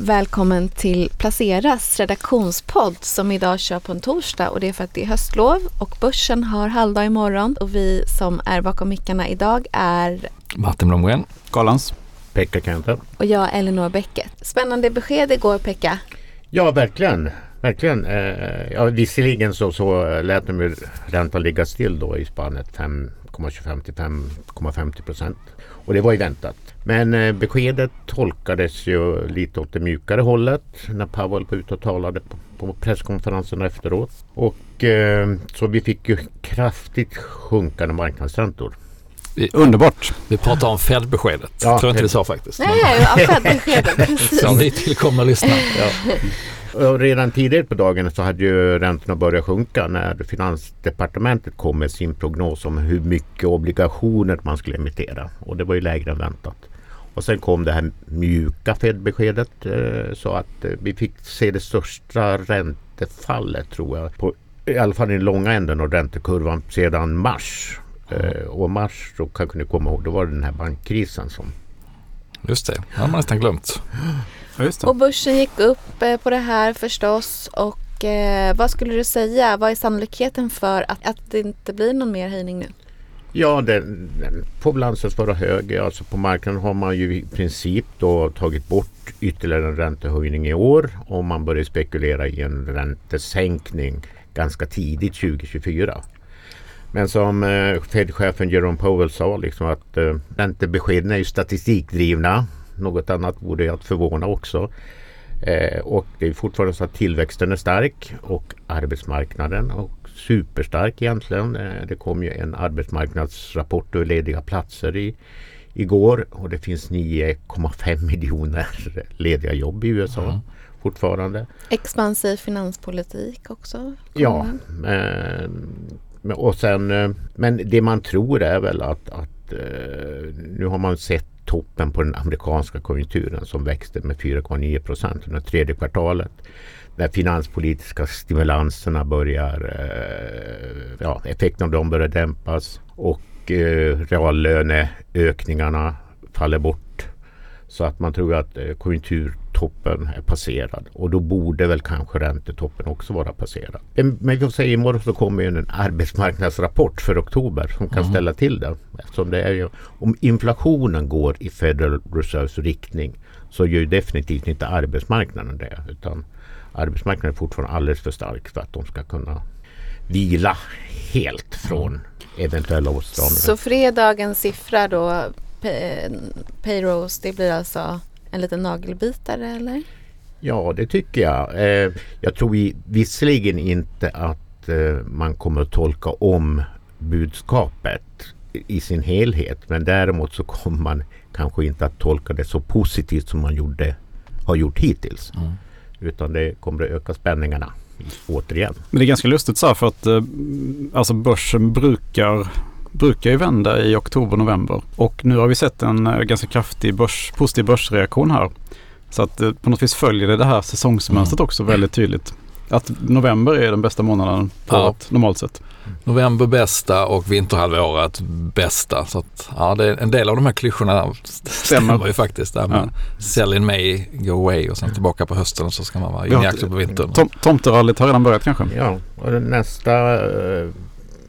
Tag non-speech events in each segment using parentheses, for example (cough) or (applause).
Välkommen till Placeras redaktionspodd som idag kör på en torsdag och det är för att det är höstlov och börsen har halvdag imorgon och vi som är bakom mickarna idag är Martin Blomgren. Collins. Pekka Kenta. och jag Elinor Bäcket. Spännande besked igår Pekka. Ja, verkligen. Verkligen. Eh, ja, visserligen så, så lät de ju räntan ligga still då i spannet 5,25 till 5,50 procent. Och det var ju väntat. Men eh, beskedet tolkades ju lite åt det mjukare hållet när Powell var ute och talade på, presskonferensen efteråt. Och eh, så vi fick ju kraftigt sjunkande marknadsräntor. Underbart. Vi pratar om Fed-beskedet. Ja, tror jag inte vi sa faktiskt. Nej, ja, Fed-beskedet. (laughs) Så ni tillkomna lyssnare. Och redan tidigare på dagen så hade ju räntorna börjat sjunka när Finansdepartementet kom med sin prognos om hur mycket obligationer man skulle emittera. Och det var ju lägre än väntat. Och sen kom det här mjuka Fed-beskedet eh, så att eh, vi fick se det största räntefallet tror jag. På, I alla fall i den långa änden av räntekurvan sedan mars. Mm. och mars, då kanske ni kommer ihåg, då var det den här bankkrisen som Just det, det har man nästan glömt. Ja, just det. Och börsen gick upp eh, på det här förstås och eh, vad skulle du säga? Vad är sannolikheten för att, att det inte blir någon mer höjning nu? Ja, den, den får väl anses vara hög. Alltså på marknaden har man ju i princip då tagit bort ytterligare en räntehöjning i år och man börjar spekulera i en räntesänkning ganska tidigt 2024. Men som eh, Fed-chefen Jerome Powell sa liksom att eh, räntebeskeden är ju statistikdrivna. Något annat vore att förvåna också. Eh, och det är fortfarande så att tillväxten är stark och arbetsmarknaden och superstark egentligen. Eh, det kom ju en arbetsmarknadsrapport över lediga platser i, igår och det finns 9,5 miljoner lediga jobb i USA fortfarande. Expansiv finanspolitik också? Ja, eh, och sen, eh, men det man tror är väl att, att eh, nu har man sett toppen på den amerikanska konjunkturen som växte med 4,9 procent under tredje kvartalet. När finanspolitiska stimulanserna börjar, eh, ja, effekten av dem börjar dämpas och eh, reallöneökningarna faller bort. Så att man tror att eh, konjunkturtoppen är passerad och då borde väl kanske räntetoppen också vara passerad. Men jag säger imorgon så kommer ju en arbetsmarknadsrapport för oktober som kan ställa till det. Eftersom det är ju, om inflationen går i Federal Reserves riktning så gör ju definitivt inte arbetsmarknaden det. Utan arbetsmarknaden är fortfarande alldeles för stark för att de ska kunna vila helt från eventuella åtstramningar. Så fredagens siffra då, pay, payrolls, det blir alltså en liten nagelbitare eller? Ja, det tycker jag. Eh, jag tror vi, visserligen inte att eh, man kommer att tolka om budskapet i sin helhet. Men däremot så kommer man kanske inte att tolka det så positivt som man gjorde, har gjort hittills. Utan det kommer att öka spänningarna återigen. Men det är ganska lustigt så här för att eh, alltså börsen brukar, brukar ju vända i oktober-november. Och nu har vi sett en eh, ganska kraftig börs, positiv börsreaktion här. Så att eh, på något vis följer det det här säsongsmönstret också väldigt tydligt. Att november är den bästa månaden på Ja. året normalt sett. November bästa och vinterhalvåret bästa. Så att, ja, det är en del av de här klyschorna stämmer ju faktiskt. Där med Sell in May, go away och sen tillbaka på hösten så ska man vara inne i Ja, aktier på vintern. Tom, tomterallyt har redan börjat kanske. Ja, och nästa eh,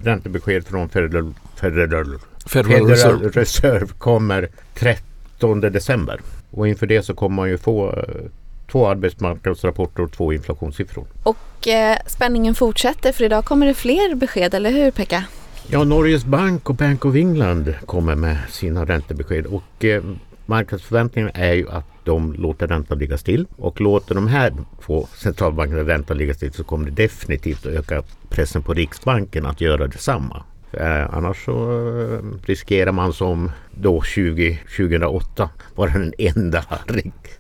räntebesked från Federal, Federal, Federal Reserve. Federal Reserve kommer 13 december. Och inför det så kommer man ju få eh, två arbetsmarknadsrapporter och två inflationssiffror. Och eh, spänningen fortsätter för idag kommer det fler besked, eller hur Pekka? Ja, Norges Bank och Bank of England kommer med sina räntebesked och eh, marknadsförväntningen är ju att de låter räntan ligga still och låter de här två centralbankerna räntan ligga still så kommer det definitivt att öka pressen på Riksbanken att göra detsamma. Eh, annars så eh, riskerar man som då 20, 2008 vara den enda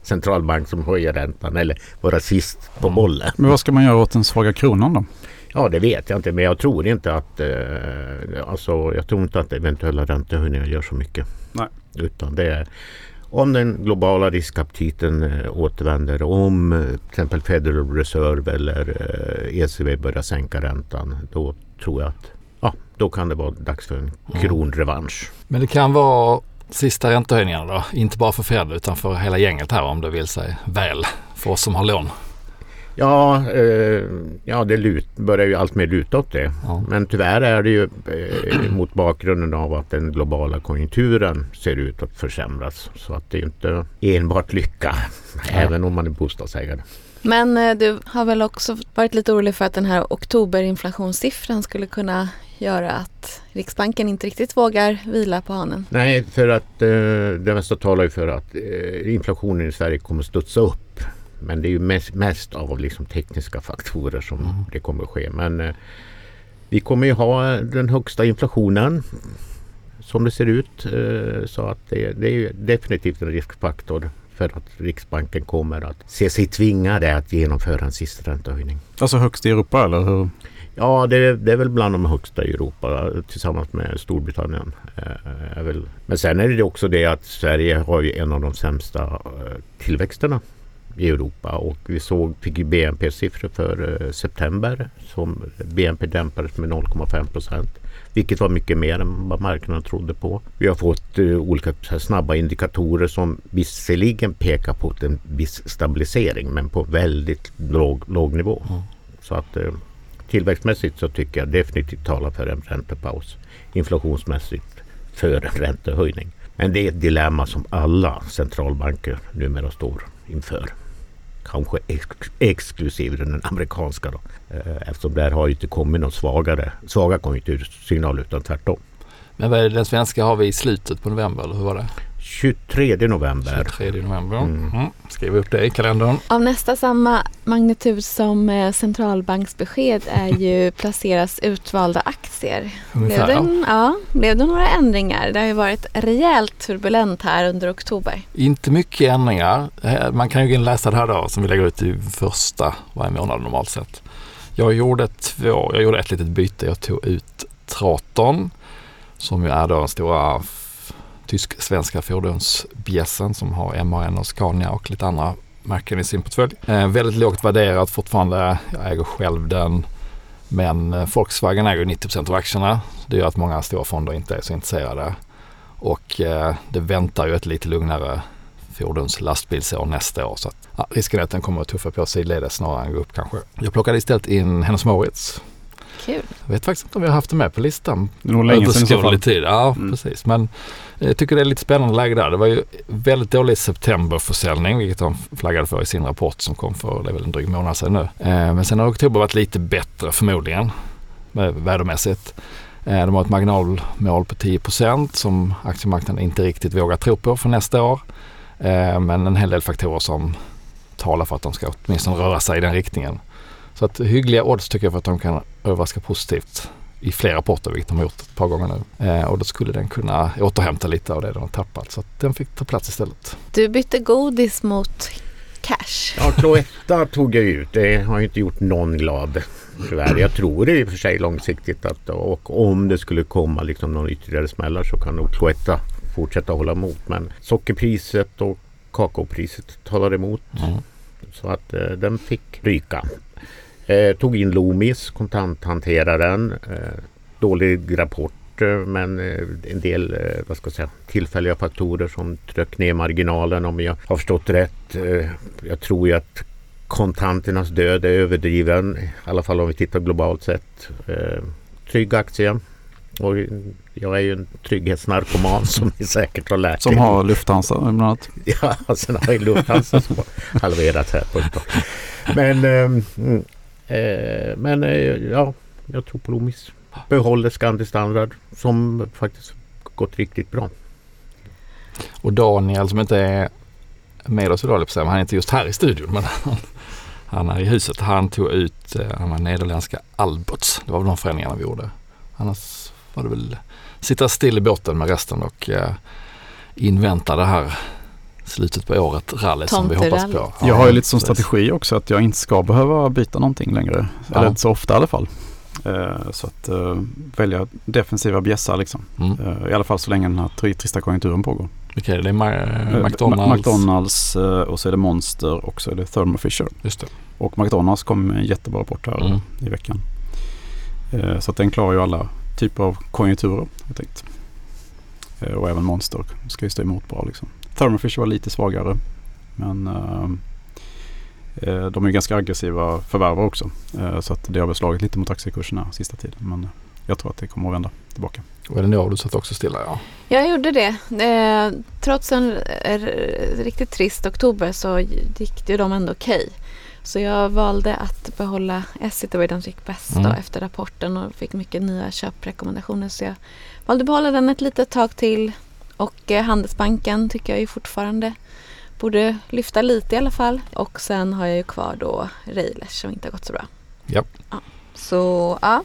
centralbank som höjer räntan eller vara sist på bollen. Men vad ska man göra åt den svaga kronan då? Ja, det vet jag inte, men jag tror inte att eh, alltså, jag tror inte att eventuella räntehöjningar gör så mycket. Nej. Utan det är om den globala riskaptiten eh, återvänder, om eh, till exempel Federal Reserve eller ECB börjar sänka räntan, då tror jag att ja, då kan det vara dags för en kronrevansch. Men det kan vara Sista räntehöjningarna då, inte bara för Fed utan för hela gänget här om det vill sig väl för oss som har lån. Ja, eh, ja det lut, börjar ju allt mer luta åt det. Ja. Men tyvärr är det ju eh, (clears throat) mot bakgrunden av att den globala konjunkturen ser ut att försämras. Så att det är inte enbart lycka, ja. även om man är bostadsägare. Men eh, du har väl också varit lite orolig för att den här oktoberinflationssiffran skulle kunna göra att Riksbanken inte riktigt vågar vila på hanen? Nej, för att eh, det mesta talar ju för att eh, inflationen i Sverige kommer studsa upp. Men det är ju mest, mest av liksom tekniska faktorer som mm. det kommer att ske. Men eh, vi kommer ju ha den högsta inflationen som det ser ut. Eh, så att det, det är definitivt en riskfaktor för att Riksbanken kommer att se sig tvingade att genomföra en sista räntehöjning. Alltså högst i Europa eller hur? Ja, det, det, är väl bland de högsta i Europa tillsammans med Storbritannien. Eh. Men sen är det också det att Sverige har ju en av de sämsta eh, tillväxterna i Europa och vi såg, BNP-siffror för eh, september som BNP dämpades med 0,5 procent. Vilket var mycket mer än vad marknaden trodde på. Vi har fått uh, olika snabba indikatorer som visserligen pekar på en viss stabilisering men på väldigt låg, låg nivå. Mm. Så att tillväxtmässigt så tycker jag definitivt talar för en räntepaus. Inflationsmässigt för en räntehöjning. Men det är ett dilemma som alla centralbanker numera står inför kanske ex exklusive den amerikanska. Då. Eh, eftersom där har inte kommit någon svagare, svaga konjunktursignal utan tvärtom. Men vad är det, den svenska har vi i slutet på november eller hur var det? 23 november. 23 november. Mm. Mm. Skriv upp det i kalendern. Av nästa samma magnitud som eh, centralbanksbesked är ju (laughs) placeras utvalda aktier. Ungefär, blev, det, ja. blev det några ändringar? Det har ju varit rejält turbulent här under oktober. Inte mycket ändringar. Eh, man kan ju gå in och läsa det här då som vi lägger ut i första varje månad normalt sett. Jag gjorde två, jag gjorde ett litet byte. Jag tog ut Traton som ju är då den stora tysk-svenska fordonsbjässen som har MAN och Scania och lite andra märken i sin portfölj. Eh, väldigt lågt värderat fortfarande. Jag äger själv den. Men eh, Volkswagen äger 90 av aktierna. Det gör att många stora fonder inte är så intresserade. Och eh, det väntar ju ett lite lugnare fordons lastbilsår nästa år. Så att, ja, risken är att den kommer att tuffa på sidledes snarare än gå upp kanske. Jag plockade istället in Hennes Mauritz Kul. Jag vet faktiskt inte om vi har haft det med på listan. Det är nog länge sedan i så fall. tid. Ja, mm. precis. Men jag tycker det är lite spännande läge där. Det var ju väldigt dålig septemberförsäljning, vilket de flaggade för i sin rapport som kom för, det är väl en dryg månad sedan nu. Eh, men sen har oktober varit lite bättre förmodligen, vädermässigt. Eh, de har ett marginalmål på 10% som aktiemarknaden inte riktigt vågar tro på för nästa år. Eh, men en hel del faktorer som talar för att de ska åtminstone röra sig i den riktningen. Så att hyggliga odds tycker jag för att de kan överraska positivt i flera rapporter, vilket de har gjort ett par gånger nu. Eh, och då skulle den kunna återhämta lite av det den har tappat. Så att den fick ta plats istället. Du bytte godis mot cash. Ja, Cloetta tog jag ut. Det har inte gjort någon glad. Tyvärr. Jag tror i och för sig långsiktigt att och om det skulle komma liksom någon ytterligare smällar så kan nog Cloetta fortsätta hålla emot. Men sockerpriset och kakaopriset talar emot. Mm. Så att eh, den fick ryka. Eh, tog in Loomis, kontanthanteraren. Eh, dålig rapport eh, men eh, en del eh, vad ska jag säga, tillfälliga faktorer som tryck ner marginalen om jag har förstått rätt. Jag tror ju att kontanternas död är överdriven. I alla fall om vi tittar globalt sett. Trygg aktie. Och jag är ju en trygghetsnarkoman (laughs) som ni säkert har lärt Som har Lufthansa bland annat. Ja, sen har jag Lufthansa som har halverat här på ett tag. Men um, Eh, Eh, men eh, ja, jag tror på Loomis. Behåller Scandi Standard som faktiskt gått riktigt bra. Och Daniel som inte är med oss idag, han är inte just här i studion men han, han är i huset. Han tog ut eh, han var nederländska Alberts. Det var väl de förändringarna vi gjorde. Annars var det väl sitta still i båten med resten och eh, invänta det här slutet på året rally som vi hoppas på. Ja, jag har ju lite som strategi också att jag inte ska behöva byta någonting längre. Ja. Eller inte så ofta i alla fall. Uh, så att uh, välja defensiva bjässar liksom. Mm. Uh, I alla fall så länge den här trista konjunkturen pågår. Okej, okay, det är Ma McDonalds. McDonalds och så är det Monster och så är det Thermo Fisher. Just det. Och McDonalds kom med en jättebra rapport här mm. i veckan. så att den klarar ju alla typer av konjunkturer. Jag tänkt. Eh, och även Monster ska ju stå emot bra liksom. Thermofish var lite svagare. Men eh, eh, de är ganska aggressiva förvärvare också. Eh, så att det har väl slagit lite mot aktiekurserna sista tiden. Men jag tror att det kommer att vända tillbaka. Och Elinor, du satt också stilla ja. Jag gjorde det. Eh, trots en eh, riktigt trist oktober så gick ju de ändå okej. Så jag valde att behålla Essity och de gick bäst Mm. efter rapporten och fick mycket nya köprekommendationer. Så jag valde att behålla den ett litet tag till. Och eh, Handelsbanken tycker jag ju fortfarande borde lyfta lite i alla fall. Och sen har jag ju kvar då Railers som inte har gått så bra. Japp. Ja. Så ja,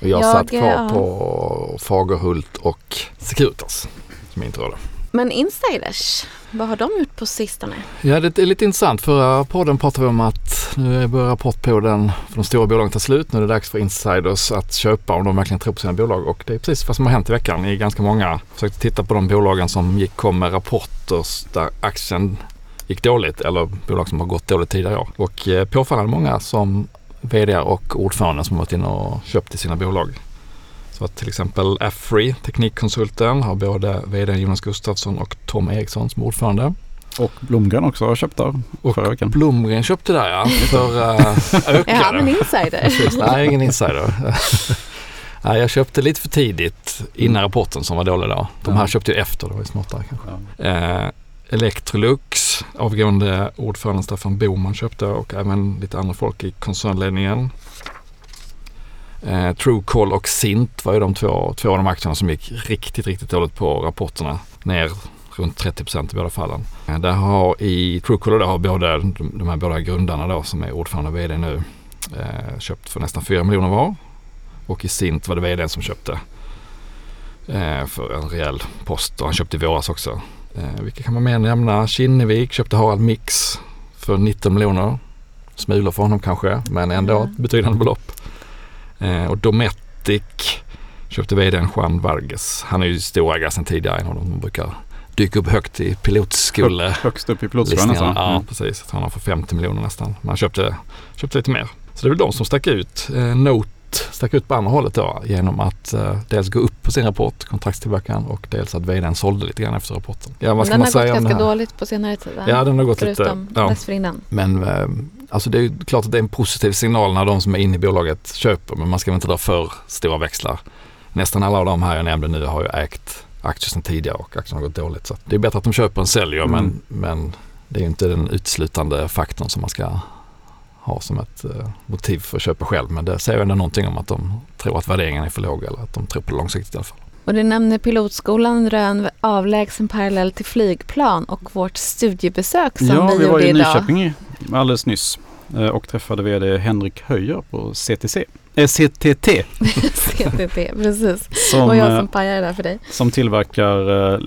Och jag, Jag, satt kvar ja. på Fagerhult och Securitas som inte rörde men insiders, vad har de gjort på sistone? Ja, det är lite intressant. Förra podden pratade vi om att nu börjar rapportperioden för de stora bolagen ta slut. Nu är det dags för insiders att köpa om de verkligen tror på sina bolag. Och det är precis vad som har hänt i veckan i ganska många. Försökte titta på de bolagen som gick, kom med rapporter där aktien gick dåligt eller bolag som har gått dåligt tidigare år. Och eh, påfallande många som vd och ordförande som har varit inne och köpt i sina bolag. Så att till exempel Afree, Teknikkonsulten, har både vd Jonas Gustafsson och Tom Eriksson som ordförande. Och Blomgren också har köpt där Och förra veckan. Blomgren köpte där ja, för (laughs) uh, Är han en ökade. insider? Precis, nej ingen (laughs) insider. (laughs) nej, jag köpte lite för tidigt innan rapporten som var dålig då. De här Ja. köpte ju efter, det var ju smartare kanske. Ja. Eh, Electrolux, avgående ordföranden Staffan Boman köpte och även lite andra folk i koncernledningen. Eh, Truecall och Sint var ju de två, två av de aktierna som gick riktigt, riktigt dåligt på rapporterna. Ner runt 30 procent i båda fallen. Eh, där har i Truecaller då har både de, de här båda grundarna då som är ordförande och vd nu eh, köpt för nästan 4 miljoner var. Och i Sint var det vdn som köpte eh, för en rejäl post och han köpte i våras också. Eh, vilka kan man mer nämna? Kinnevik köpte Harald Mix för 19 miljoner. Smulor för honom kanske, men ändå ett betydande belopp. Eh, och Dometic köpte vdn Juan Vargas. Han är ju storägare sedan tidigare, en av dem brukar dyka upp högt i pilotskole. Högst upp i pilotskolan nästan. Ja, Mm. precis. Han har för 50 miljoner nästan. Men han köpte, köpte lite mer. Så det är väl de som stack ut. Eh, Note stack ut på andra hållet då genom att eh, dels gå upp på sin rapport, kontraktstillverkaren och dels att vdn sålde lite grann efter rapporten. Ja, vad ska den man har säga gått ganska här? dåligt på senare tid? Ja, den har gått Förutom lite. Ja. dessförinnan. Men eh, alltså det är klart att det är en positiv signal när de som är inne i bolaget köper men man ska väl inte dra för stora växlar. Nästan alla av de här jag nämnde nu har ju ägt aktier sedan tidigare och aktierna har gått dåligt. Så det är bättre att de köper än säljer Mm. men, men det är ju inte den utslutande faktorn som man ska ha som ett eh, motiv för att köpa själv. Men det säger ändå någonting om att de tror att värderingen är för låg eller att de tror på det långsiktigt i alla fall. Och du nämner pilotskolan rön avlägsen parallell till flygplan och vårt studiebesök som ja, vi, vi var gjorde i idag. Nyköping i- alldeles nyss eh, och träffade vd Henrik Höjer på CTC. Eh, CTT CTT, (laughs) precis. Det som, var jag eh, som pajade där för dig. som tillverkar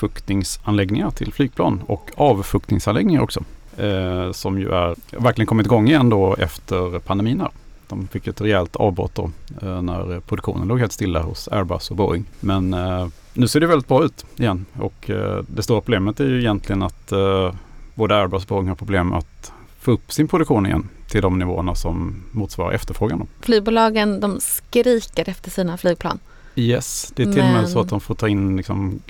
luftfuktningsanläggningar till flygplan och avfuktningsanläggningar också. Eh, som ju är verkligen kommit igång igen då efter pandemin här. De fick ett rejält avbrott då eh, när produktionen låg helt stilla hos Airbus och Boeing. Men eh, nu ser det väldigt bra ut igen och eh, det stora problemet är ju egentligen att eh, både Airbus och Boeing har problem att få upp sin produktion igen till de nivåerna som motsvarar efterfrågan. Då. Flygbolagen de skriker efter sina flygplan. Yes, det är till och med så att de får ta in, liksom,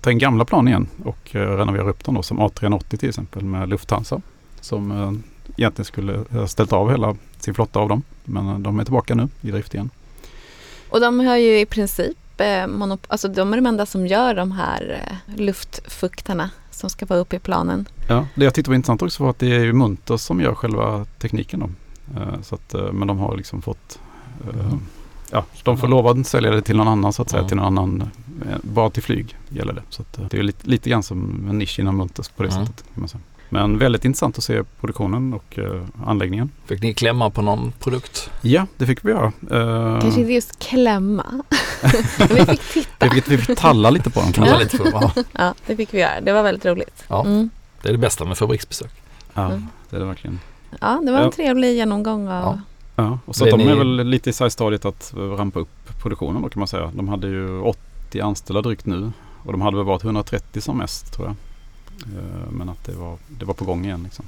ta in gamla plan igen och eh, renovera upp dem då som A380 till exempel med Lufthansa. Som eh, egentligen skulle ha ställt av hela sin flotta av dem. Men eh, de är tillbaka nu i drift igen. Och de har ju i princip eh, monop- alltså de är de enda som gör de här eh, luftfuktarna som ska vara uppe i planen. Ja, det jag tyckte var intressant också var att det är ju Munters som gör själva tekniken då. Eh, så att, eh, men de har liksom fått eh, Ja, de får lova att sälja det till någon annan så att säga. Ja. Till någon annan, eh, bara till flyg gäller det. Så att, eh, det är lite, lite grann som en nisch inom Munters på det Mm. sättet. Kan man säga. Men väldigt intressant att se produktionen och eh, anläggningen. Fick ni klämma på någon produkt? Ja, det fick vi göra. Eh, Kanske inte just klämma. (laughs) Vi fick titta. vi, fick, vi fick talla lite på dem. Säga. lite för ja. (laughs) Ja, det fick vi göra. Det var väldigt roligt. Ja. Mm. Det är det bästa med fabriksbesök. Ja, Mm. det är det verkligen. Ja, det var en Ja. trevlig genomgång av Ja. Ja, och så att de ni- är väl lite i stadiet att rampa upp produktionen då kan man säga. De hade ju 80 anställda drygt nu och de hade väl varit 130 som mest tror jag. Eh, Men att det var, det var på gång igen liksom.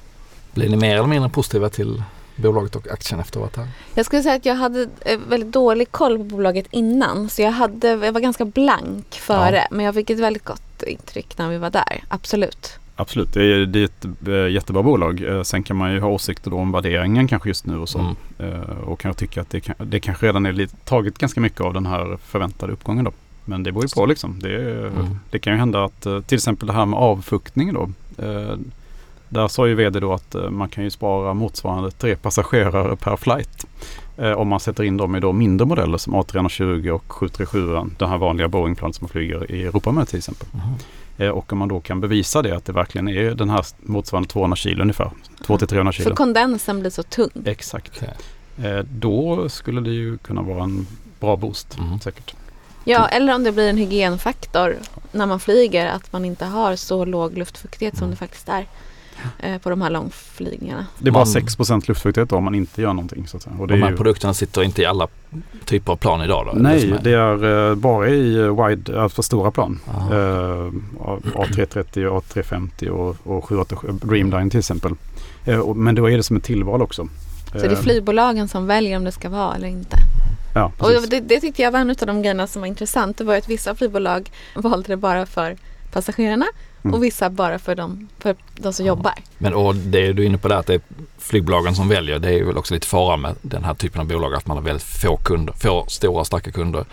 Blir ni mer eller mindre positiva till bolaget och aktien efteråt här? Jag skulle säga att jag hade eh, väldigt dålig koll på bolaget innan. Så jag, hade, jag var ganska blank före. Ja. Men jag fick ett väldigt gott intryck när vi var där. Absolut. Absolut, det är, det är ett eh, jättebra bolag. Eh, Sen kan man ju ha åsikter då om värderingen kanske just nu och så. Mm. Eh, Och kanske tycka att det, kan, det kanske redan är lite, tagit ganska mycket av den här förväntade uppgången då. Men det beror ju på liksom. Det, Mm. det kan ju hända att till exempel det här med avfuktning då. Där sa ju vd då att man kan ju spara motsvarande tre passagerare per flight. eh, Om man sätter in dem i då mindre modeller som A320 och 737. Den här vanliga Boeingplanet som man flyger i Europa med till exempel. Mhm. Eh, Och om man då kan bevisa det att det verkligen är den här motsvarande 200 kilo ungefär. 200-300 kilo. För kondensen blir så tung. Exakt. Eh, Då skulle det ju kunna vara en bra boost Mm. säkert. Ja, eller om det blir en hygienfaktor när man flyger. Att man inte har så låg luftfuktighet som Mm. det faktiskt är eh, på de här långflygningarna. Det är bara Man- 6 luftfuktighet då om man inte gör någonting. Så att säga. Och det De är här ju, produkterna sitter inte i alla typer av plan idag då? nej, som är- det är eh, bara i eh, wide, alltså stora plan. Aha. Eh, A330, A350 och, och 787 Dreamline till exempel. Eh, och- Men då är det som ett tillval också. Så det är Eh, flygbolaggen som väljer om det ska vara eller inte. Ja, Och precis. det, det tyckte jag var en av de grejerna som var intressant. Det var att vissa flygbolag valde det bara för passagerarna Mm. och vissa bara för de, för de som Ja. jobbar. Men och det du är inne på där att det är flygbolagen som väljer. Det är ju väl också lite fara med den här typen av bolag att man har väldigt få kunder, få stora starka kunder.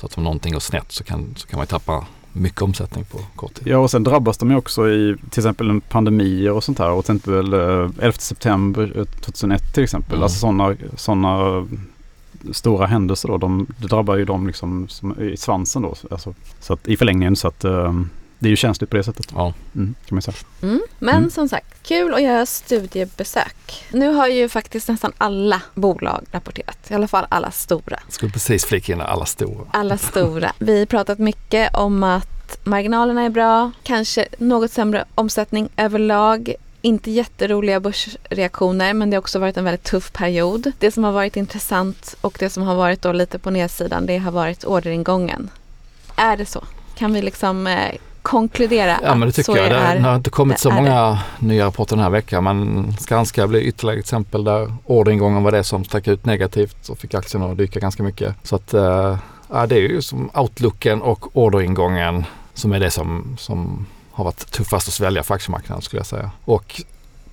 Så att om någonting går snett så kan, så kan man ju tappa mycket omsättning på kort tid. Ja och sen drabbas de ju också i till exempel pandemier och sånt här. Och till exempel eh, 11 september eh, 2001 till exempel. Mm. Alltså sådana såna stora händelser då. De, det drabbar ju dem liksom som, i svansen då. Alltså, så att, i förlängningen så att eh, det är ju känsligt på det sättet. Ja. Mm, kan man säga. Mm. Men Mm. som sagt, kul att göra studiebesök. Nu har ju faktiskt nästan alla bolag rapporterat. I alla fall alla stora. Skulle precis flika in alla stora. Alla stora. Vi har pratat mycket om att marginalerna är bra. Kanske något sämre omsättning överlag. Inte jätteroliga börsreaktioner men det har också varit en väldigt tuff period. Det som har varit intressant och det som har varit då lite på nedsidan det har varit orderingången. Är det så? Kan vi liksom eh, konkludera Ja men det tycker så jag. Det, är? det har inte kommit det så många nya rapporter den här veckan men Skanska blir ytterligare ett exempel där orderingången var det som stack ut negativt och fick aktierna att dyka ganska mycket. Så att eh, ja, det är ju som outlooken och orderingången som är det som, som har varit tuffast att svälja för aktiemarknaden skulle jag säga. Och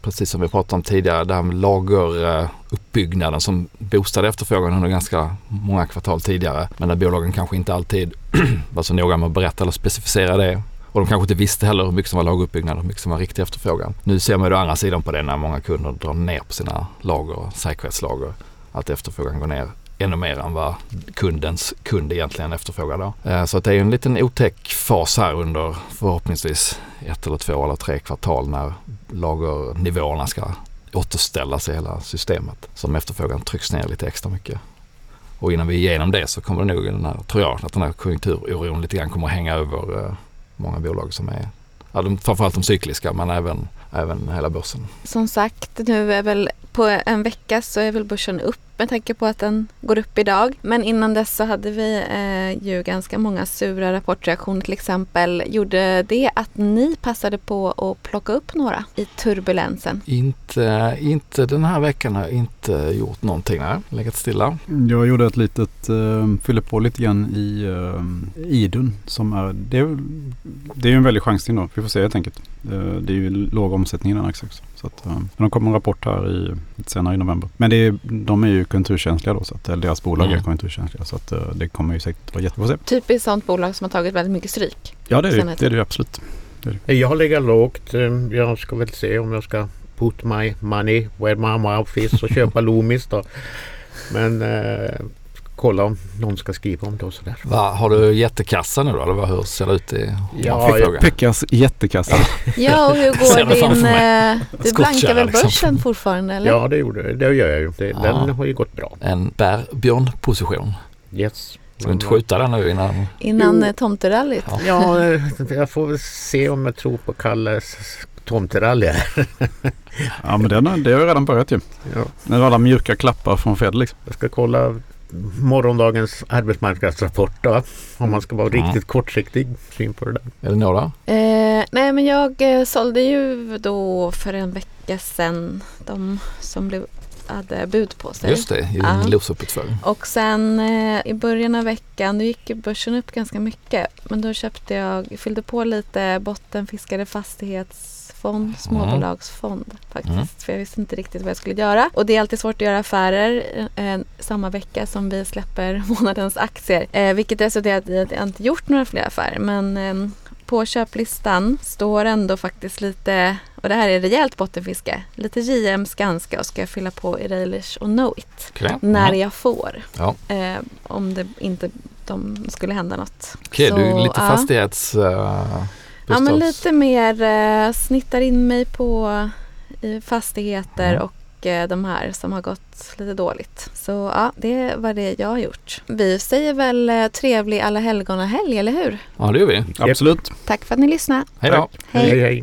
precis som vi pratade om tidigare, det här med lageruppbyggnaden som boostade efterfrågan under ganska många kvartal tidigare. Men där bolagen kanske inte alltid (clears throat) var så noga med att berätta eller specificera det. Och de kanske inte visste heller hur mycket som var lageruppbyggnad och hur mycket som var riktig efterfrågan. Nu ser man ju å andra sidan på det när många kunder drar ner på sina lager och säkerhetslager. Att efterfrågan går ner ännu mer än vad kundens kund egentligen efterfrågar då. Eh, så att det är en liten otäck fas här under förhoppningsvis ett eller två eller tre kvartal när lagernivåerna ska återställas i hela systemet. Som efterfrågan trycks ner lite extra mycket. Och innan vi är igenom det så kommer det nog den här, tror jag, att den här konjunkturoron lite grann kommer att hänga över eh, många bolag som är, ja, de, framförallt de cykliska men även, även hela börsen. Som sagt, nu är väl på en vecka så är väl börsen upp med tanke på att den går upp idag. Men innan dess så hade vi eh, ju ganska många sura rapportreaktioner till exempel. Gjorde det att ni passade på att plocka upp några i turbulensen? Inte, inte den här veckan har jag inte gjort någonting. Nej, legat stilla. Jag gjorde ett litet, uh, fyller på lite grann i uh, Idun som är, det är, det är ju en väldig chansning då. Vi får se helt enkelt. Uh, det är ju låg omsättning i den aktien också. Så att, uh, de kommer en rapport här i, lite senare i november. Men det är, de är ju konjunkturkänsliga då så att eller deras bolag Mm. är konjunkturkänsliga. Så att uh, det kommer ju säkert vara jättebra att se. Typiskt sånt bolag som har tagit väldigt mycket stryk. Ja det är, Sen det, ett- det är det ju absolut. Jag har legat lågt. Eh, Jag ska väl se om jag ska put my money where my mouth is och köpa (laughs) Loomis då. Men eh, kolla om någon ska skriva om det och sådär. Va, har du jättekassa nu då? Eller vad, hur ser det ut i Ja. Pekkas jättekassa. (laughs) Ja, och hur går din... Eh, du blankar väl liksom. börsen fortfarande eller? Ja det gjorde det gör jag ju. Det, Ja. Den har ju gått bra. En bär-björn-position. Yes. Ska du inte skjuta den nu innan? Innan Jo. eh, tomterallyt? Ja. Ja, (laughs) eh, jag får väl se om jag tror på Kalles tomterally här. (laughs) ja men den, har- det har ju redan börjat ju. Ja, När alla mjuka klappar från Fed liksom. jag ska kolla morgondagens arbetsmarknadsrapport då. Om man ska vara Mm. riktigt kortsiktig syn på det där. Elinora? Eh, nej men jag eh, sålde ju då för en vecka sedan de som blev hade bud på sig. Just det, i Ja. Losuppåtfölj. Och sen eh, i början av veckan, då gick börsen upp ganska mycket. Men då köpte jag, fyllde på lite bottenfiskade fastighetsfond, småbolagsfond faktiskt. Mm. För jag visste inte riktigt vad jag skulle göra. Och det är alltid svårt att göra affärer eh, samma vecka som vi släpper (laughs) månadens aktier. Eh, vilket resulterat i att jag inte gjort några fler affärer. Men eh, på köplistan står ändå faktiskt lite, och det här är rejält bottenfiske, lite JM, Skanska och ska jag fylla på i Railish och Knowit när Mm. jag får. Ja. Eh, om det inte de skulle hända något. Okej, Så, du är lite fastighets... Uh, Ja men lite mer eh, snittar in mig på i fastigheter Mm. och eh, de här som har gått lite dåligt. Så ja, det var det jag har gjort. Vi säger väl eh, trevlig alla helgona helg, eller hur? Ja, det gör vi. Absolut. Tack för att ni lyssnade. Hej då. Hej. hej. hej.